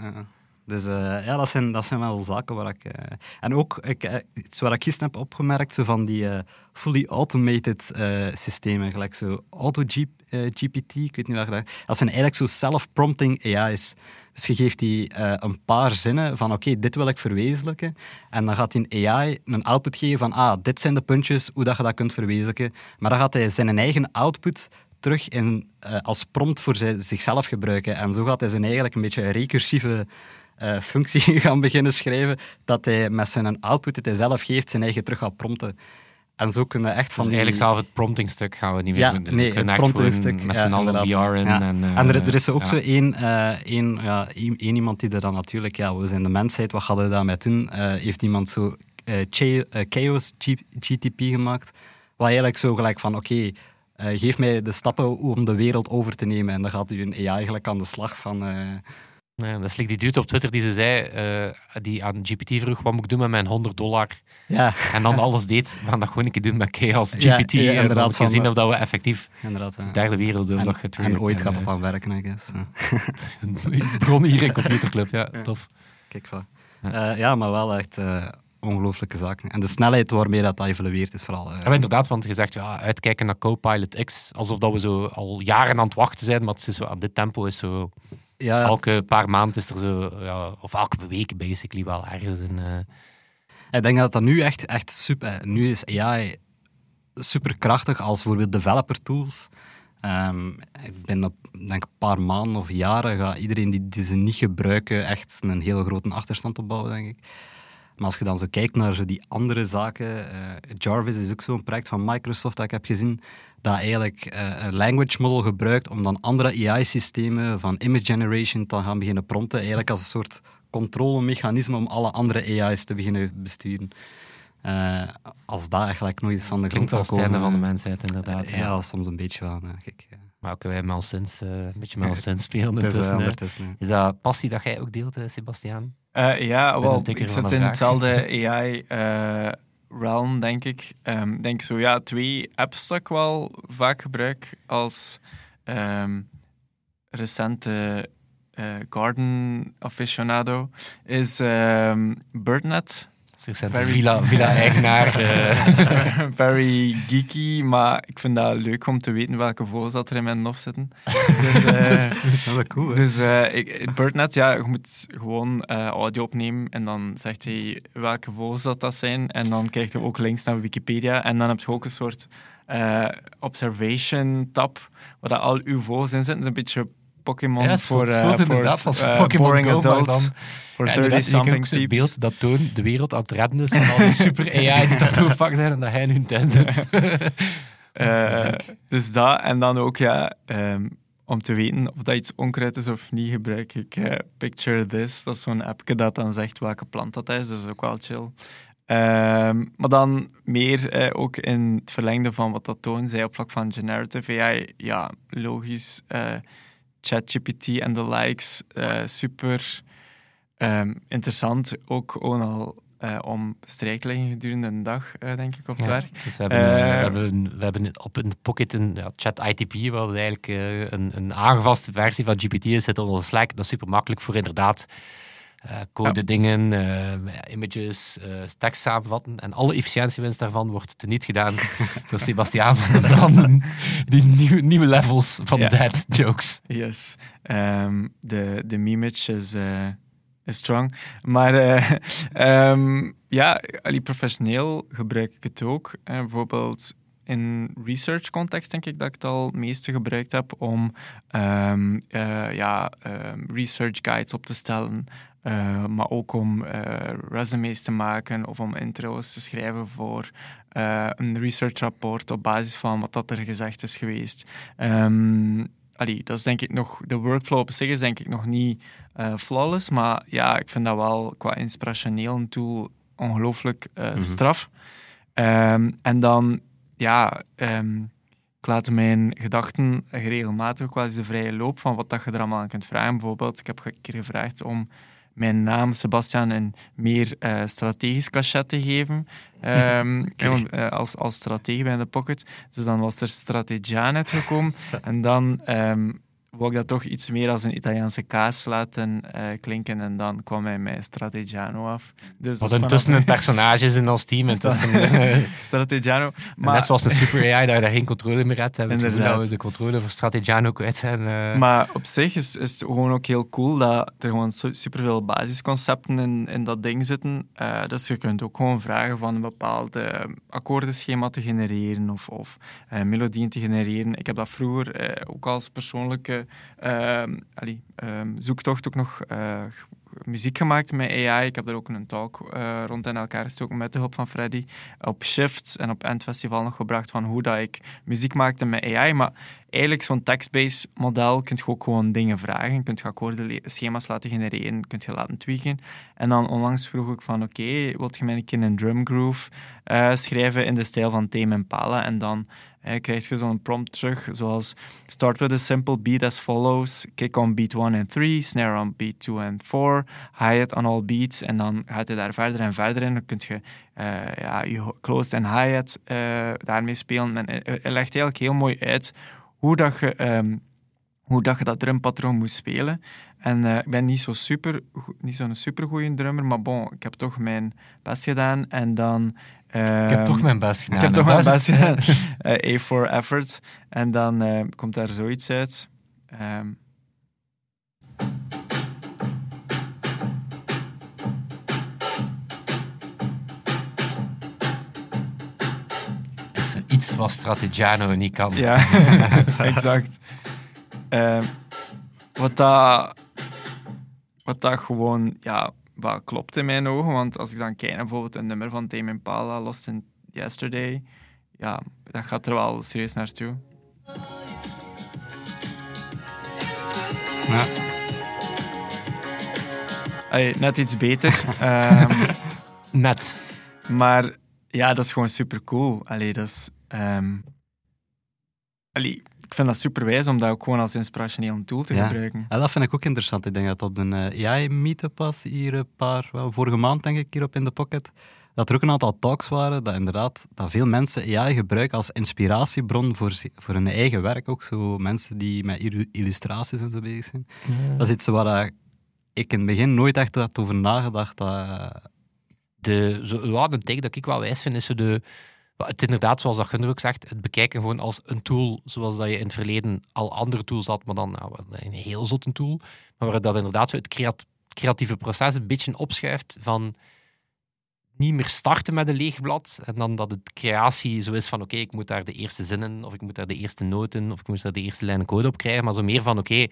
Dus eh, ja, dat zijn, dat zijn wel zaken waar ik... eh, en ook ik, eh, iets wat ik gisteren heb opgemerkt, zo van die fully automated systemen, gelijk zo auto-GPT, ik weet niet je dat... Dat zijn eigenlijk zo self-prompting AI's. Dus je geeft die een paar zinnen van oké, dit wil ik verwezenlijken. En dan gaat die AI een output geven van ah, dit zijn de puntjes, hoe dat je dat kunt verwezenlijken. Maar dan gaat hij zijn eigen output terug in, als prompt voor zi- zichzelf gebruiken. En zo gaat hij zijn eigenlijk een beetje recursieve eh, functie gaan beginnen schrijven, dat hij met zijn output dat hij zelf geeft, zijn eigen terug gaat prompten. En zo kunnen echt van Dus die... eigenlijk zelf het prompting-stuk gaan we niet meer Ja, doen. Nee, het promptingstuk, Met ja, z'n allen inderdaad. VR in. Ja. En, eh, En er, er is ook ja. zo één, eh, één, ja, één, één iemand die er dan natuurlijk, ja, we zijn de mensheid, wat hadden we daarmee doen? Heeft iemand zo Cha- Chaos GTP gemaakt, wat eigenlijk zo gelijk van, oké, eh, geef mij de stappen om de wereld over te nemen. En dan gaat u een AI eigenlijk aan de slag van... eh, Ja, dat is like die dude op Twitter die ze zei, eh, die aan GPT vroeg, wat moet ik doen met mijn 100 dollar? ja, En dan alles deed. We gaan dat gewoon een keer doen met Chaos GPT. Ja, ja, en dan inderdaad, gezien eh, of dat we effectief inderdaad. ja. de derde wereldoorlog en, ooit gaat het dan werken, I guess. Ja. Begon hier in Computerclub, ja, tof. Kijk, van. Ja. Ja. ja, maar wel echt eh, ongelooflijke zaken. En de snelheid waarmee dat, dat evolueert is vooral... eh, En inderdaad, want je zegt, ja, uitkijken naar Copilot X, alsof dat we zo al jaren aan het wachten zijn, maar het is zo, aan dit tempo is zo, ja, elke paar maanden is er zo, ja, of elke week basically wel ergens een... eh, Ik denk dat dat nu echt, echt super... Nu is AI super krachtig als bijvoorbeeld developer tools. Ehm, ik ben op denk een paar maanden of jaren gaat iedereen die, die ze niet gebruiken echt een hele grote achterstand opbouwen, denk ik. Maar als je dan zo kijkt naar zo die andere zaken, eh, Jarvis is ook zo'n project van Microsoft dat ik heb gezien, dat eigenlijk eh, een language model gebruikt om dan andere AI-systemen van image generation te gaan beginnen prompten, eigenlijk als een soort controlemechanisme om alle andere AI's te beginnen besturen. Eh, als dat eigenlijk nog iets van de grond klinkt als het van de mensheid, inderdaad. eh, ja. ja, soms een beetje wel. kijk, eh, Maar ook wij eh, een beetje spelen is ondertussen. hè. Is dat passie dat jij ook deelt, Sebastiaan? Eh, ja, wel, ik zit in hetzelfde AI-realm, denk ik. Ik denk zo, ja, twee apps dat ik wel vaak gebruik als ehm, recente eh, garden aficionado is ehm, BirdNet. Recent Very- villa- villa-eigenaar. eh. Very geeky, maar ik vind dat leuk om te weten welke vogels dat er in mijn nof zitten. Dus, eh, Dat is cool, hè? dus eh, ik, BirdNet, ja, je moet gewoon audio opnemen en dan zegt hij welke vogels dat, dat zijn. En dan krijg je ook links naar Wikipedia. En dan heb je ook een soort eh, observation tab, waar dat al uw vogels in zitten. Dat is een beetje Pokémon Ja, voor, voelt inderdaad als eh, boring Go, adults. dan... Voor Ja, inderdaad, je kan ook 30-something zo'n peeps. beeld dat toont de wereld aan het redden is van al die super AI die dat toepak zijn en dat hij nu in tuin zit. Eh, dus dat, en dan ook, ja, ehm, om te weten of dat iets onkruid is of niet, gebruik ik Picture This. Dat is zo'n appje dat dan zegt welke plant dat is, dus ook wel chill. Ehm, maar dan meer eh, ook in het verlengde van wat dat Toon zei op vlak van generative AI. Ja, logisch. ChatGPT en de likes. eh, super ehm, interessant. Ook gewoon al eh, om strijk te liggen gedurende een dag, eh, denk ik, op het Ja, werk. dus we, hebben, we, hebben, we hebben op in de Pocket een ja, chat ITP, waar we eigenlijk een, een aangepaste versie van GPT is, zit onder Slack. Dat is super makkelijk voor inderdaad code Ja. dingen, eh, images, eh, tekst samenvatten. En alle efficiëntiewinst daarvan wordt teniet gedaan door Sebastiaan van der Branden. Die nieuwe, nieuwe levels van Ja. dad jokes. Yes. Ehm, de, de memage is, eh, is strong. Maar eh, ehm, ja, allee, professioneel gebruik ik het ook. Eh, bijvoorbeeld in research context denk ik dat ik het al het meeste gebruikt heb om ehm, eh, ja, research guides op te stellen. Eh, maar ook om eh, resumes te maken of om intro's te schrijven voor eh, een research rapport op basis van wat dat er gezegd is geweest. Ehm, allee, dat is denk ik nog, de workflow op zich is denk ik nog niet flawless, maar ja, ik vind dat wel qua inspirationeel een tool ongelooflijk Mhm. straf. Ehm, en dan, ja, ehm, ik laat mijn gedachten regelmatig ook wel eens de vrije loop van wat dat je er allemaal aan kunt vragen. Bijvoorbeeld, ik heb een keer gevraagd om mijn naam, Sebastian, een meer eh, strategisch cachet te geven. Ehm, eh, als, als stratege bij de Pocket. Dus dan was er Strategiaan uitgekomen. en dan ehm wou ik dat toch iets meer als een Italiaanse kaas laten eh, klinken. En dan kwam hij mij Strategiano af. Dus Wat intussen een personage is in ons team. Intussen, Strategiano. Net zoals een super AI, dat je daar geen controle meer hebt. Hebben we we de controle voor Strategiano kwijt zijn. eh. Maar op zich is, is het gewoon ook heel cool dat er gewoon su- superveel basisconcepten in, in dat ding zitten. Eh, dus je kunt ook gewoon vragen van een bepaald akkoordenschema te genereren of, of melodieën te genereren. Ik heb dat vroeger ook als persoonlijke ehm, allee, ehm, zoektocht ook nog eh, muziek gemaakt met AI. Ik heb daar ook een talk eh, rond in elkaar gestoken met de hulp van Freddy. Op Shift en op Endfestival nog gebracht van hoe dat ik muziek maakte met AI. Maar eigenlijk zo'n text-based model kun je ook gewoon dingen vragen. Je kunt akkoordenschema's laten genereren, kunt je laten tweaken. En dan onlangs vroeg ik van oké, wilt je mij een keer een drum groove eh, schrijven in de stijl van Tame Impala? En dan eh, krijg je zo'n prompt terug, zoals start with a simple beat as follows, kick on beat 1 en 3, snare on beat 2 en 4, hi-hat on all beats. En dan gaat hij daar verder en verder in. Dan kun je eh, ja, je closed en hi-hat eh, daarmee spelen. En hij- hij legt eigenlijk heel mooi uit hoe dat je, ehm, hoe dat, je dat drumpatroon moet spelen. En eh, ik ben niet zo super, niet zo'n drummer, maar bon, ik heb toch mijn best gedaan. En dan. Ik heb ehm, toch mijn best gedaan. ik heb toch mijn best gedaan. Eh, A for effort. En dan eh, komt daar zoiets uit. Ehm, Het is iets wat Strategiano niet kan. Ja, exact. Ehm, wat, dat, wat dat gewoon ja, wel klopt in mijn ogen. Want als ik dan kijk naar bijvoorbeeld een nummer van Tame Impala, Lost in Yesterday, ja, dat gaat er wel serieus naartoe. Ja. Allee, net iets beter. Ehm, Net. maar ja, dat is gewoon super cool. Allee, dat is. ehm, allee, ik vind dat super wijs om dat ook gewoon als inspirationeel tool te Ja. gebruiken. Ja, dat vind ik ook interessant. Ik denk dat op de eh, AI-meetup was hier een paar, wel, vorige maand denk ik, hier op In The Pocket, dat er ook een aantal talks waren dat inderdaad dat veel mensen AI gebruiken als inspiratiebron voor, voor hun eigen werk. Ook zo mensen die met illu- illustraties en zo bezig zijn. Dat is iets waar eh, ik in het begin nooit echt had over nagedacht. Dat, eh, de, zo, ja, een dat ik wel wijs vind, is zo de, het inderdaad, zoals dat Gunder ook zegt, het bekijken gewoon als een tool, zoals dat je in het verleden al andere tools had, maar dan nou, een heel zotte tool, maar waar dat inderdaad het creat- creatieve proces een beetje opschuift van niet meer starten met een leeg blad en dan dat het creatie zo is van oké, ik moet daar de eerste zinnen, of ik moet daar de eerste noten, of ik moet daar de eerste lijnen code op krijgen, maar zo meer van oké,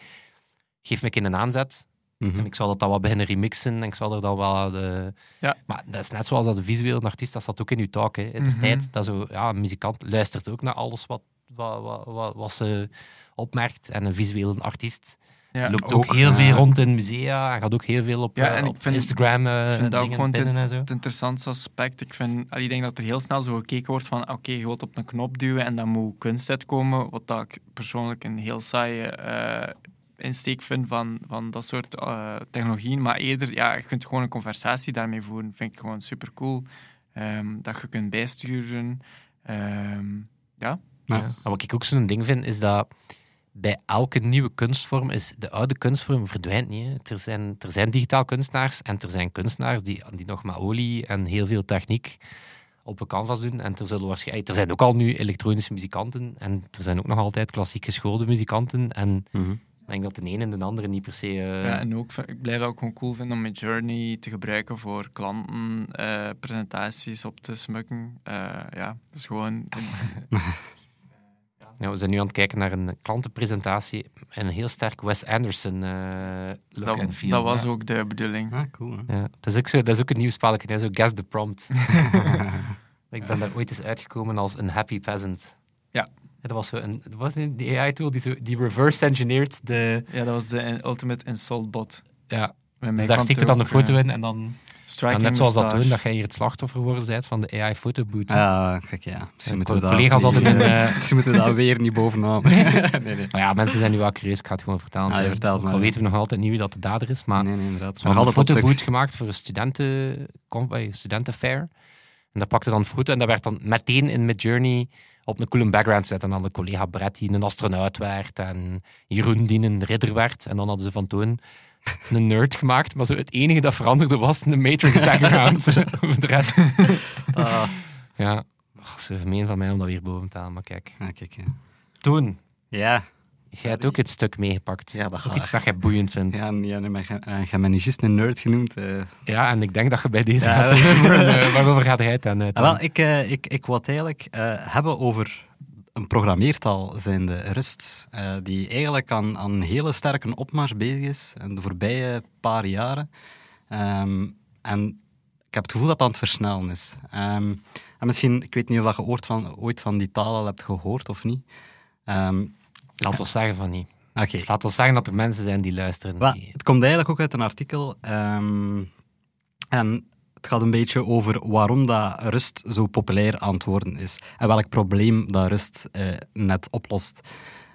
geef me een keer mhm. en ik zal dat dan wat beginnen remixen en ik zal er dan wel... De... Ja. Maar dat is net zoals dat een visueel artiest, dat zat ook in uw talk. Hè. In de Mhm. tijd, dat zo, ja, een muzikant luistert ook naar alles wat, wat, wat, wat, wat ze opmerkt. En een visueel artiest Ja. loopt ook, ook, heel veel rond in musea. Hij gaat ook heel veel op, Ja, eh, en ik op vind- Instagram eh, ik vind dat ook dingen gewoon pinnen en zo. Het interessantste aspect, ik, vind, ik denk dat er heel snel zo gekeken wordt van oké, je wilt op een knop duwen en dan moet kunst uitkomen, wat dat ik persoonlijk een heel saaie eh, insteek vind van, van dat soort eh, technologieën. Maar eerder, ja, je kunt gewoon een conversatie daarmee voeren, vind ik gewoon super cool. dat je kunt bijsturen. Ehm, ja. Maar wat ik ook zo'n ding vind, is dat bij elke nieuwe kunstvorm is de oude kunstvorm verdwijnt niet. Hè. Er, zijn, er zijn digitaal kunstenaars en er zijn kunstenaars die, die nog met olie en heel veel techniek op een canvas doen. En er, zullen waarschijnlijk, er zijn ook al nu elektronische muzikanten en er zijn ook nog altijd klassiek geschoolde muzikanten. En Mhm. Denk dat de ene en de andere niet per se... eh, Ja, en ook, ik blijf dat ook gewoon cool vinden om mijn journey te gebruiken voor klanten, eh, presentaties op te smukken. Eh, ja, dat is gewoon... ja, we zijn nu aan het kijken naar een klantenpresentatie en een heel sterk Wes Anderson eh look dat, en feel. dat was ja. ook de bedoeling. Ah, cool. Hè? Ja, dat, is ook zo, dat is ook een nieuw spelletje, hè, zo Guess the Prompt. ik ben daar ooit eens uitgekomen als een happy peasant. Ja. Dat was zo een, dat was een- die AI-tool die, zo, die reverse engineerd de... Ja, dat was de Ultimate Insult Bot. Ja, dus daar er het dan een ook, foto eh, in en dan... striking en net zoals dat doen, dat jij hier het slachtoffer geworden bent van de AI-fotoboot. Ja, kijk, ja. Misschien Ja, moeten we dat collega's niet, hadden een, eh, eh, Misschien moeten we dat weer niet bovenaan. nee, nee. Maar ja, mensen zijn nu wel curieus, ik ga het gewoon vertellen. Ah, je vertelt maar, weten we nog altijd niet wie dat de dader is, maar... nee, nee, inderdaad. Ze hadden een fotoboot gemaakt voor een studenten, eh, studentenfair. En dat pakte dan foto en dat werd dan meteen in Midjourney op een coole background gezet. En dan de collega Brett die een astronaut werd en Jeroen die een ridder werd. En dan hadden ze van toen een nerd gemaakt, maar zo het enige dat veranderde was een Matrix background. De rest, Ah, ja, oh, zo gemeen van mij om dat weer boven te halen, maar kijk. ja, kijk, ja. Toen, Ja, jij hebt ook het stuk meegepakt. Ja, dat ga iets dat jij boeiend vindt. Ja. ja, en- ja nee, maar je uh, mij niet juist een nerd genoemd. eh. en ik denk dat je bij deze Ja. gaat. Eh, waarover gaat hij het dan? Ah, wel, ik, eh, ik, ik het eigenlijk eh, hebben over een programmeertaal zijnde Rust, eh, die eigenlijk aan, aan een hele sterke opmars bezig is in de voorbije paar jaren. Ehm, en ik heb het gevoel dat dat aan het versnellen is. Ehm, en misschien, ik weet niet of je ooit van, ooit van die taal al hebt gehoord of niet. Ehm, Laat ons zeggen van niet. Oké, Laat ons zeggen dat er mensen zijn die luisteren. Wel, die- het komt eigenlijk ook uit een artikel. ehm, en het gaat een beetje over waarom dat rust zo populair aan het worden is. En welk probleem dat rust eh, net oplost.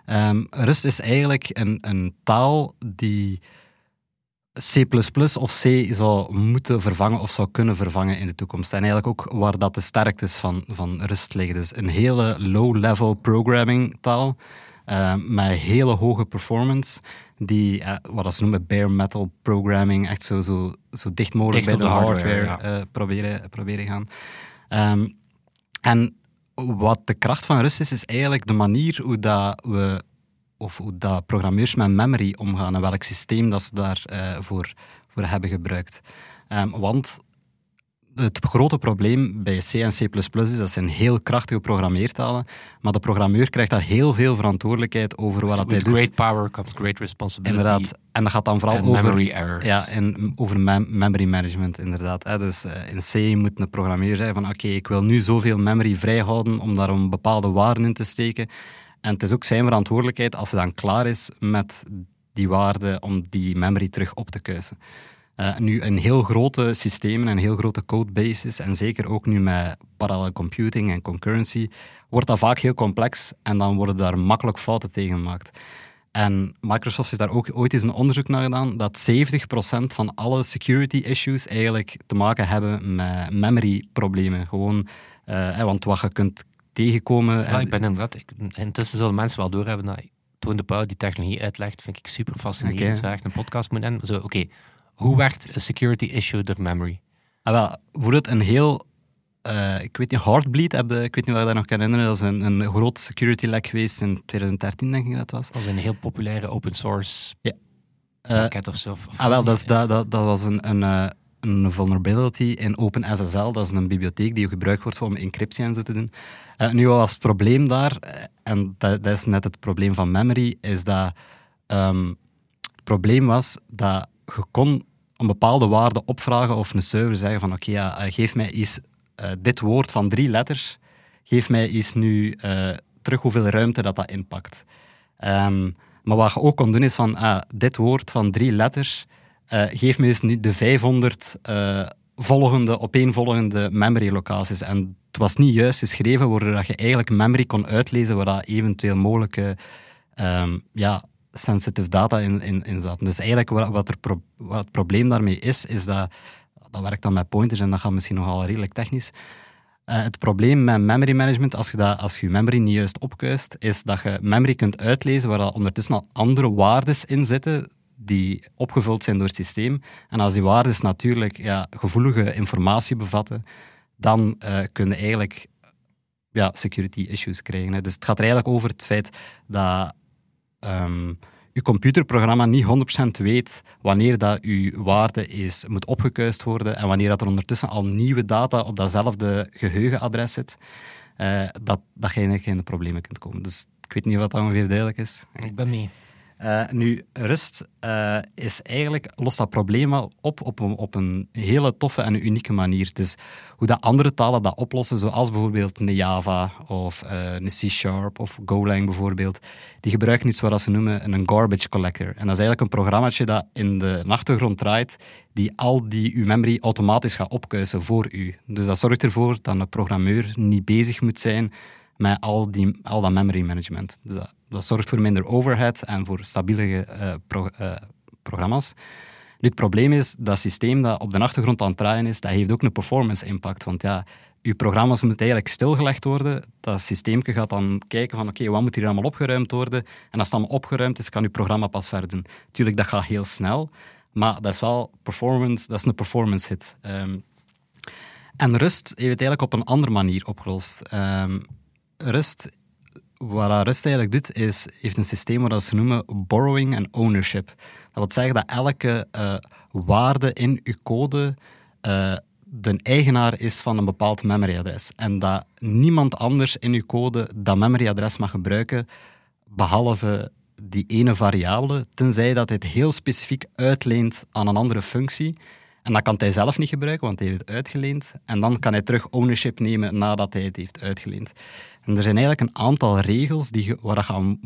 Ehm, rust is eigenlijk een, een taal die C++ of C zou moeten vervangen of zou kunnen vervangen in de toekomst. En eigenlijk ook waar dat de sterktes van, van rust liggen. Dus een hele low-level programming taal eh, met hele hoge performance, die, eh, wat dat ze noemen bare metal programming, echt zo, zo, zo dicht mogelijk Dicht bij de de hardware, hardware, eh, proberen, proberen gaan. Ehm, en wat de kracht van rust is, is eigenlijk de manier hoe dat we of hoe dat programmeurs met memory omgaan en welk systeem dat ze daarvoor voor, voor hebben gebruikt. Ehm, want het grote probleem bij C en C++ is dat zijn heel krachtige programmeertalen, maar de programmeur krijgt daar heel veel verantwoordelijkheid over wat hij doet. great power comes great responsibility. Inderdaad. En dat gaat dan vooral over... memory errors. Ja, en over mem- memory management, inderdaad. Hè. Dus eh, in C moet een programmeur zeggen van oké, ik wil nu zoveel memory vrijhouden om daar een bepaalde waarde in te steken. En het is ook zijn verantwoordelijkheid als hij dan klaar is met die waarde om die memory terug op te kuisen. Eh, nu, een heel grote systemen en heel grote codebases, en zeker ook nu met parallel computing en concurrency, wordt dat vaak heel complex en dan worden daar makkelijk fouten tegen gemaakt. En Microsoft heeft daar ook ooit eens een onderzoek naar gedaan dat 70% van alle security issues eigenlijk te maken hebben met memory problemen. Gewoon, eh, want wat je kunt tegenkomen... Ja, ik ben inderdaad... Ik, intussen zullen mensen wel doorhebben dat Toon de Pauw die technologie uitlegt, vind ik super fascinerend. Oké. Zou echt een podcast moeten hebben. Zo, oké, hoe werkt een security issue door memory? Ah, wel, bijvoorbeeld een heel... eh, ik weet niet, Heartbleed, heb je, ik weet niet waar je dat nog kan herinneren. Dat is een, een groot security lek geweest in 2013, denk ik dat was. Dat was een heel populaire open source Eh, pakket of zo. Of- of- Ah, wel, dat, is, dat, dat, dat was een, een, eh, een vulnerability in OpenSSL. Dat is een bibliotheek die gebruikt wordt om encryptie en zo te doen. Eh, nu was het probleem daar, eh, en dat, dat is net het probleem van memory, is dat ehm, het probleem was dat je kon een bepaalde waarde opvragen of een server zeggen van oké, ja, eh, geef mij eens eh, dit woord van drie letters, geef mij eens nu eh, terug hoeveel ruimte dat dat inpakt. Ehm, Maar wat je ook kon doen is van, ah, dit woord van drie letters, uh, geef me eens nu de 500 uh, volgende, opeenvolgende memory locaties. En het was niet juist geschreven waardoor je eigenlijk memory kon uitlezen waar dat eventueel mogelijke um, ja, sensitive data in, in, in zat. Dus eigenlijk wat, wat, er wat het probleem daarmee is, is dat, dat werkt dan met pointers en dat gaat misschien nogal redelijk technisch. Uh, het probleem met memory management, als je, dat, als je memory niet juist opkuist, is dat je memory kunt uitlezen waar ondertussen al andere waarden in zitten die opgevuld zijn door het systeem. En als die waarden natuurlijk ja, gevoelige informatie bevatten, dan uh, kun je eigenlijk ja, security issues krijgen. Dus het gaat er eigenlijk over het feit dat um, je computerprogramma niet 100% weet wanneer dat je waarde is, moet opgekuist worden en wanneer dat er ondertussen al nieuwe data op datzelfde geheugenadres zit, uh, dat, dat je in de problemen kunt komen. Dus ik weet niet of dat ongeveer duidelijk is. Ik ben mee. Uh, nu, rust uh, is eigenlijk, lost dat probleem wel op op een, op een hele toffe en unieke manier. Dus hoe dat andere talen dat oplossen, zoals bijvoorbeeld een Java of uh, een C-Sharp of Golang bijvoorbeeld, die gebruiken iets wat ze noemen een garbage collector. En dat is eigenlijk een programmaatje dat in de achtergrond draait, die al die uw memory automatisch gaat opkuisen voor u. Dus dat zorgt ervoor dat een programmeur niet bezig moet zijn met al, die, al dat memory management. Dus dat, dat zorgt voor minder overhead en voor stabiele uh, pro, uh, programma's. Nu, het probleem is, dat systeem dat op de achtergrond aan het draaien is, dat heeft ook een performance impact. Want ja, je programma's moeten eigenlijk stilgelegd worden. Dat systeem gaat dan kijken van oké, wat moet hier allemaal opgeruimd worden? En als het allemaal opgeruimd is, kan je programma pas verder doen. Tuurlijk, dat gaat heel snel, maar dat is wel performance, dat is een performance hit. Um, en Rust heeft het eigenlijk op een andere manier opgelost. Um, Rust, wat Rust eigenlijk doet, is, heeft een systeem wat ze noemen borrowing en ownership. Dat wil zeggen dat elke uh, waarde in uw code uh, de eigenaar is van een bepaald memoryadres. En dat niemand anders in uw code dat memoryadres mag gebruiken, behalve die ene variabele, tenzij dat het heel specifiek uitleent aan een andere functie. En dat kan hij zelf niet gebruiken, want hij heeft het uitgeleend. En dan kan hij terug ownership nemen nadat hij het heeft uitgeleend. En er zijn eigenlijk een aantal regels die, waar je aan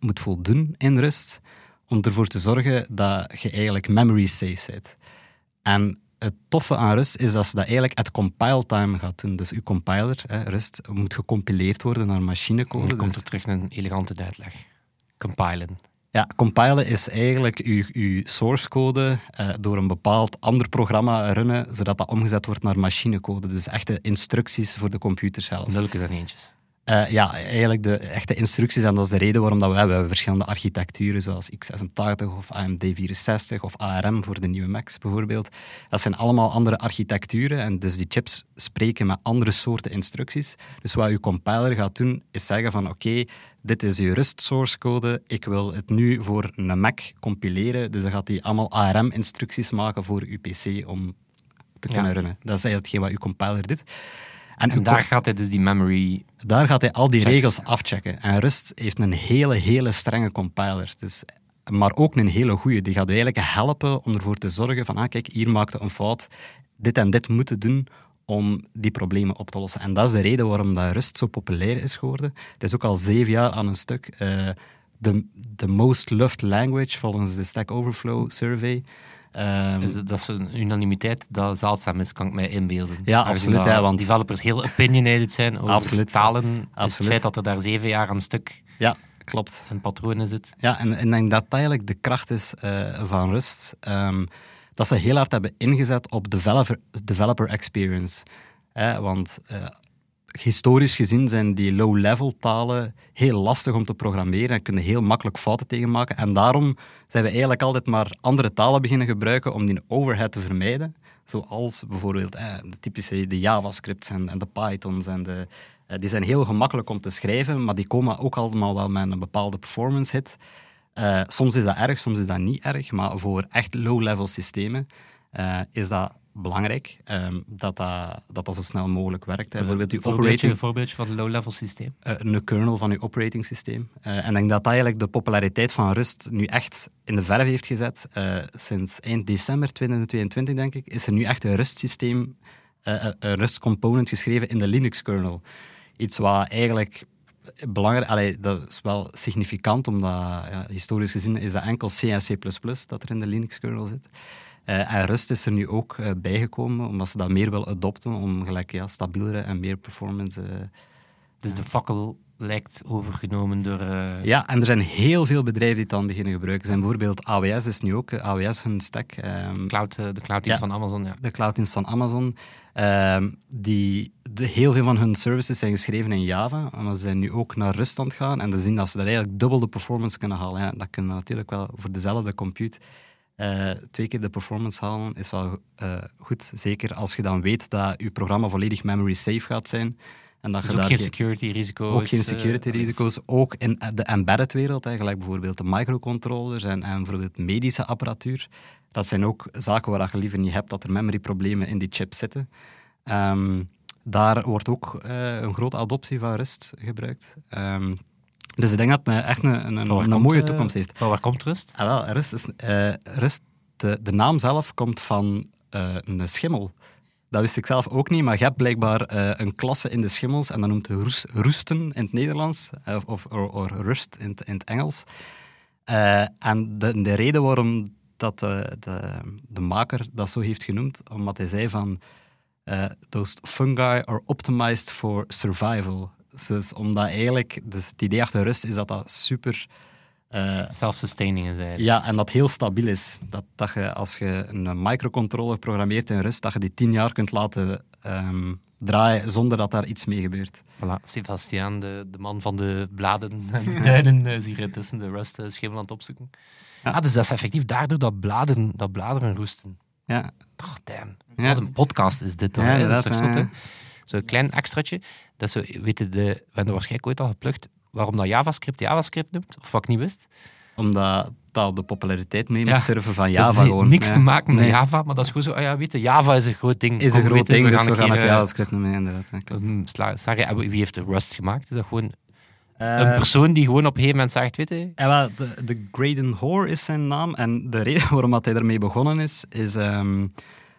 moet voldoen in Rust, om ervoor te zorgen dat je eigenlijk memory safe bent. En het toffe aan Rust is dat ze dat eigenlijk at compile time gaat doen. Dus uw compiler, hè, Rust, moet gecompileerd worden naar machinecode. Dan komt dus er terug een elegante uitleg. Compilen. Ja, compilen is eigenlijk uw, source code uh, door een bepaald ander programma runnen, zodat dat omgezet wordt naar machinecode. Dus echte instructies voor de computer zelf. Welke dan eentjes? Uh, ja, eigenlijk de echte instructies. En dat is de reden waarom dat we, hebben. we hebben verschillende architecturen, zoals x86 of AMD64 of ARM voor de nieuwe Macs bijvoorbeeld. Dat zijn allemaal andere architecturen. En dus die chips spreken met andere soorten instructies. Dus wat uw compiler gaat doen, is zeggen van oké, dit is uw Rust source code. Ik wil het nu voor een Mac compileren. Dus dan gaat hij allemaal ARM-instructies maken voor uw PC om te kunnen runnen. Dat is eigenlijk hetgeen wat uw compiler doet. En, en daar gaat hij dus die memory... Daar gaat hij al die regels afchecken. En Rust heeft een hele, hele strenge compiler. Dus, maar ook een hele goede. Die gaat u eigenlijk helpen om ervoor te zorgen van, ah, kijk, hier maakte een fout. Dit en dit moeten doen om die problemen op te lossen. En dat is de reden waarom dat Rust zo populair is geworden. Het is ook al zeven jaar aan een stuk. Uh, de, de most loved language volgens de Stack Overflow survey. Um, is dat, dat is een unanimiteit dat zeldzaam is, kan ik mij inbeelden. Ja, absoluut. Ja, want developers heel opinionated zijn over absoluut. talen. Absoluut. het feit dat er daar zeven jaar aan stuk ja, klopt. een patroon in zit. Ja, en ik denk dat dat eigenlijk de kracht is uh, van Rust. Um, dat ze heel hard hebben ingezet op developer, developer experience. Eh, want uh, historisch gezien zijn die low-level talen heel lastig om te programmeren en kunnen heel makkelijk fouten tegenmaken. En daarom zijn we eigenlijk altijd maar andere talen beginnen gebruiken om die overhead te vermijden. Zoals bijvoorbeeld eh, de typische de JavaScripts en, de Pythons. En de, eh, die zijn heel gemakkelijk om te schrijven, maar die komen ook allemaal wel met een bepaalde performance hit. Uh, soms is dat erg, soms is dat niet erg, maar voor echt low-level systemen uh, is dat belangrijk um, dat, dat, dat dat zo snel mogelijk werkt. Bijvoorbeeld uw operating... Een voorbeeldje van een low-level systeem? Uh, een kernel van uw operating systeem. Uh, en ik denk dat dat eigenlijk de populariteit van Rust nu echt in de verf heeft gezet. Uh, sinds eind december 2022, denk ik, is er nu echt een Rust systeem, een Rust component geschreven in de Linux kernel. Iets wat eigenlijk belangrijk, allee, dat is wel significant, omdat ja, historisch gezien is dat enkel C en C++ dat er in de Linux kernel zit. Uh, en Rust is er nu ook uh, bijgekomen, omdat ze dat meer wil adopten, om gelijk ja, stabielere en meer performance... Uh, dus de fakkel lijkt overgenomen door... Ja, en er zijn heel veel bedrijven die het dan beginnen gebruiken. zijn bijvoorbeeld AWS is nu ook, AWS hun stack. Um, cloud, de cloud-dienst ja, van Amazon, ja. De cloud-dienst van Amazon. Ehm, die, de, heel veel van hun services zijn geschreven in Java, maar ze zijn nu ook naar Rust aan het gaan en ze zien dat ze daar eigenlijk dubbel de performance kunnen halen. Ja, dat kunnen natuurlijk wel voor dezelfde compute uh, twee keer de performance halen, is wel uh, goed. Zeker als je dan weet dat je programma volledig memory safe gaat zijn. En dat dus je ook geen security risico's. Ook geen security risico's. ook in de embedded wereld, gelijk bijvoorbeeld de microcontrollers en, en bijvoorbeeld medische apparatuur. Dat zijn ook zaken waar je liever niet hebt dat er memory problemen in die chip zitten. Um, daar wordt ook uh, een grote adoptie van Rust gebruikt. Um, dus ik denk dat het echt een, een, een, een mooie toekomst heeft. Van waar komt Rust? Ah, wel, Rust, is, uh, Rust de, de, naam zelf komt van uh, een schimmel. Dat wist ik zelf ook niet, maar je hebt blijkbaar uh, een klasse in de schimmels en dat noemt roes, roesten in het Nederlands, of, of or, rust in het, in het Engels. en de, de, reden waarom dat de, de, de, maker dat zo heeft genoemd, omdat hij zei van those fungi are optimized for survival. Dus omdat eigenlijk, dus het idee achter rust is dat dat super... Uh, Self-sustaining is eigenlijk. Ja, en dat heel stabiel is. Dat, dat je als je een microcontroller programmeert in rust, dat je die tien jaar kunt laten um, draaien zonder dat daar iets mee gebeurt. Voilà, Sebastiaan, de, de man van de bladen en de tuinen, is hier tussen de rust uh, schimmel aan het opzoeken. Ja. Ah, dus dat is effectief daardoor dat bladeren, dat bladeren roesten. Ja. Toch, damn. Ja. Wat een podcast is dit dan? Ja, hè? dat is toch zo, Zo'n klein extraatje. Dat zo, weten de, we hebben waarschijnlijk ooit al geplukt waarom dat JavaScript JavaScript noemt, of wat ik niet wist. Omdat dat de populariteit mee moest surfen van Java dat gewoon. niks te maken met Java, maar dat is gewoon zo, ah ja, weet je, Java is een groot ding. Is een groot ding, we dus we gaan het JavaScript noemen, inderdaad. Um, sorry, wie heeft Rust gemaakt? Is dat gewoon uh, een persoon die gewoon op een gegeven moment zegt, weet je... Ja, de, de Graydon Hoare is zijn naam, en de reden waarom dat hij ermee begonnen is, is... Um,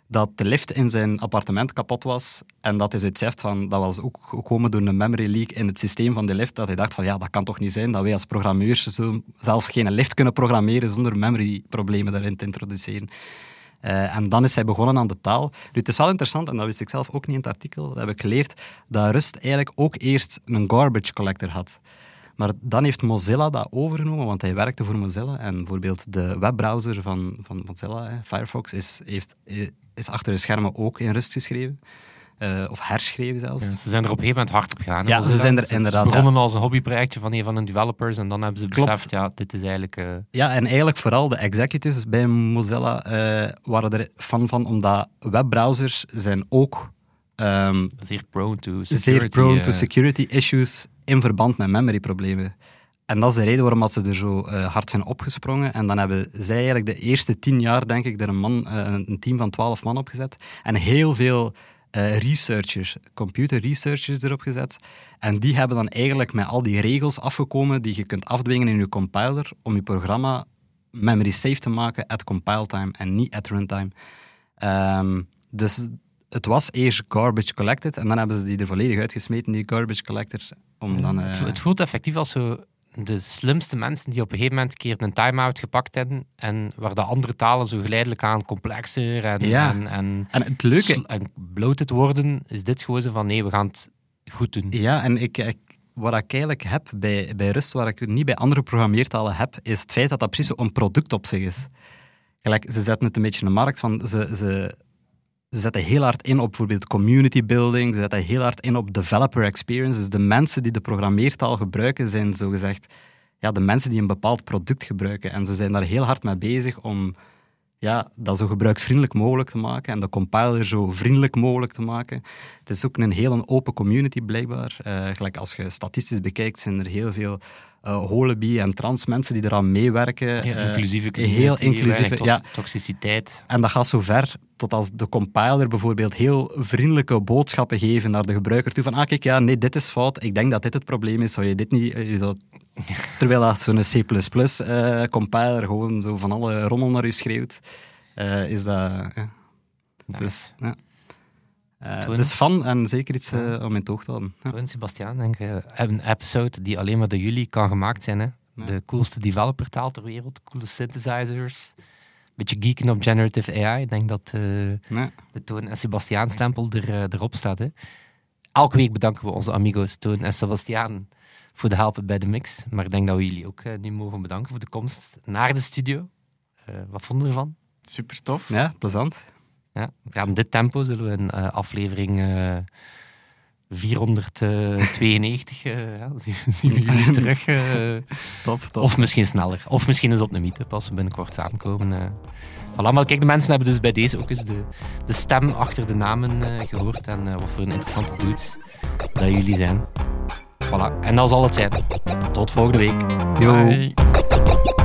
dat de lift in zijn appartement kapot was. En dat hij zoiets heeft van, dat was ook gekomen door een memory leak in het systeem van de lift. Dat hij dacht van, ja, dat kan toch niet zijn dat wij als programmeurs zo zelfs geen lift kunnen programmeren zonder memory-problemen daarin te introduceren. Uh, en dan is hij begonnen aan de taal. Het is wel interessant, en dat wist ik zelf ook niet in het artikel, dat heb ik geleerd, dat Rust eigenlijk ook eerst een garbage collector had. Maar dan heeft Mozilla dat overgenomen, want hij werkte voor Mozilla. En bijvoorbeeld de webbrowser van, van Mozilla, Firefox, is, heeft, is achter de schermen ook in rust geschreven. Uh, of herschreven zelfs. Ja, ze zijn er op een gegeven moment hard op gegaan. Ja, ze zijn er inderdaad. Ze begonnen als een hobbyprojectje van een van hun developers en dan hebben ze Klopt. beseft, ja, dit is eigenlijk... Uh... Ja, en eigenlijk vooral de executives bij Mozilla uh, waren er fan van, omdat webbrowsers zijn ook... Um, zeer prone to security, zeer prone to security issues in verband met memory problemen. En dat is de reden waarom ze er zo uh, hard zijn opgesprongen. En dan hebben zij eigenlijk de eerste tien jaar, denk ik, er een, man, uh, een team van twaalf man opgezet. En heel veel uh, researchers, computer researchers erop gezet. En die hebben dan eigenlijk met al die regels afgekomen die je kunt afdwingen in je compiler om je programma memory safe te maken at compile time en niet at runtime. Um, dus het was eerst garbage collected en dan hebben ze die er volledig uitgesmeten, die garbage collector. Om dan, uh... het, het voelt effectief als zo de slimste mensen die op een gegeven moment een keer een time-out gepakt hebben en waar de andere talen zo geleidelijk aan complexer en, ja. en, en, en het leuke... en bloated worden, is dit gewoon zo van nee, we gaan het goed doen. Ja, en ik, ik, wat ik eigenlijk heb bij, bij Rust, waar ik niet bij andere programmeertalen heb, is het feit dat dat precies een product op zich is. Gelijk, ze zetten het een beetje in de markt van... Ze, ze, ze zetten heel hard in op bijvoorbeeld community building, ze zetten heel hard in op developer experience. Dus de mensen die de programmeertaal gebruiken zijn zogezegd ja, de mensen die een bepaald product gebruiken. En ze zijn daar heel hard mee bezig om ja, dat zo gebruiksvriendelijk mogelijk te maken en de compiler zo vriendelijk mogelijk te maken. Het is ook een heel open community blijkbaar. Uh, gelijk als je statistisch bekijkt, zijn er heel veel uh, holibi en trans mensen die eraan meewerken. Heel uh, inclusieve heel inclusieve, ja. toxiciteit. En dat gaat zo ver tot als de compiler bijvoorbeeld heel vriendelijke boodschappen geven naar de gebruiker toe. Van, ah kijk, ja, nee, dit is fout. Ik denk dat dit het probleem is. Zou je dit niet... Je zou... Terwijl dat zo'n C++-compiler gewoon zo van alle rommel naar je schreeuwt, is dat... Ja. Dus, ja. Eh, Toon. dus fan en zeker iets eh, Ja. om in het oog te houden. Ja. Toon, Sebastiaan, denk ik, een episode die alleen maar door jullie kan gemaakt zijn. Hè? Ja. De coolste developer-taal ter wereld, coole synthesizers. Beetje geeken op generative AI. Ik denk dat eh, Ja. de Toon en Sebastiaan stempel er, erop staat. Hè? Elke week bedanken we onze amigo's Toon en Sebastiaan voor de helpen bij de mix. Maar ik denk dat we jullie ook nu mogen bedanken voor de komst naar de studio. Eh, wat vonden we ervan? Super tof. ja, plezant. Ja, aan dit tempo zullen we een eh, aflevering eh 492 eh, ja, zien, we jullie terug. eh, Top, top. of misschien sneller. Of misschien is het op een meetup als we binnenkort samenkomen. eh. Voilà, maar kijk, de mensen hebben dus bij deze ook eens de, de stem achter de namen eh, gehoord. En eh, wat voor een interessante dudes dat jullie zijn. Voilà, en dat zal het zijn. Tot volgende week. Yo. Bye.